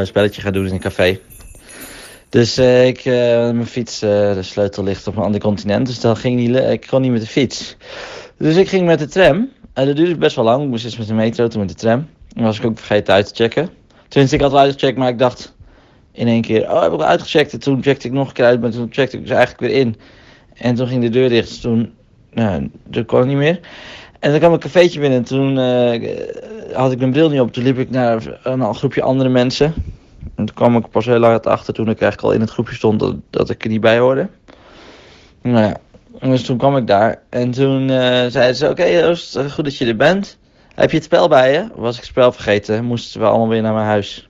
een spelletje gaan doen in een café. Dus uh, ik, uh, mijn fiets, uh, de sleutel ligt op een ander continent, dus dan ging niet, ik kon niet met de fiets. Dus ik ging met de tram. En dat duurde best wel lang. Ik moest eerst met de metro, toen met de tram. Dan was ik ook vergeten uit te checken. Tenminste, ik had wel uitgecheckt, maar ik dacht in één keer, oh, heb ik uitgecheckt. En toen checkte ik nog een keer uit, maar toen checkte ik dus eigenlijk weer in. En toen ging de deur dicht, dus toen, nou, dat kon niet meer. En dan kwam een cafeetje binnen en toen had ik mijn bril niet op. Toen liep ik naar een groepje andere mensen. En toen kwam ik pas heel laat achter toen ik eigenlijk al in het groepje stond dat, dat ik er niet bij hoorde. Nou ja, dus toen kwam ik daar en toen uh, zeiden ze: Oké, Joost, goed dat je er bent. Heb je het spel bij je? Was ik het spel vergeten? Moesten we allemaal weer naar mijn huis.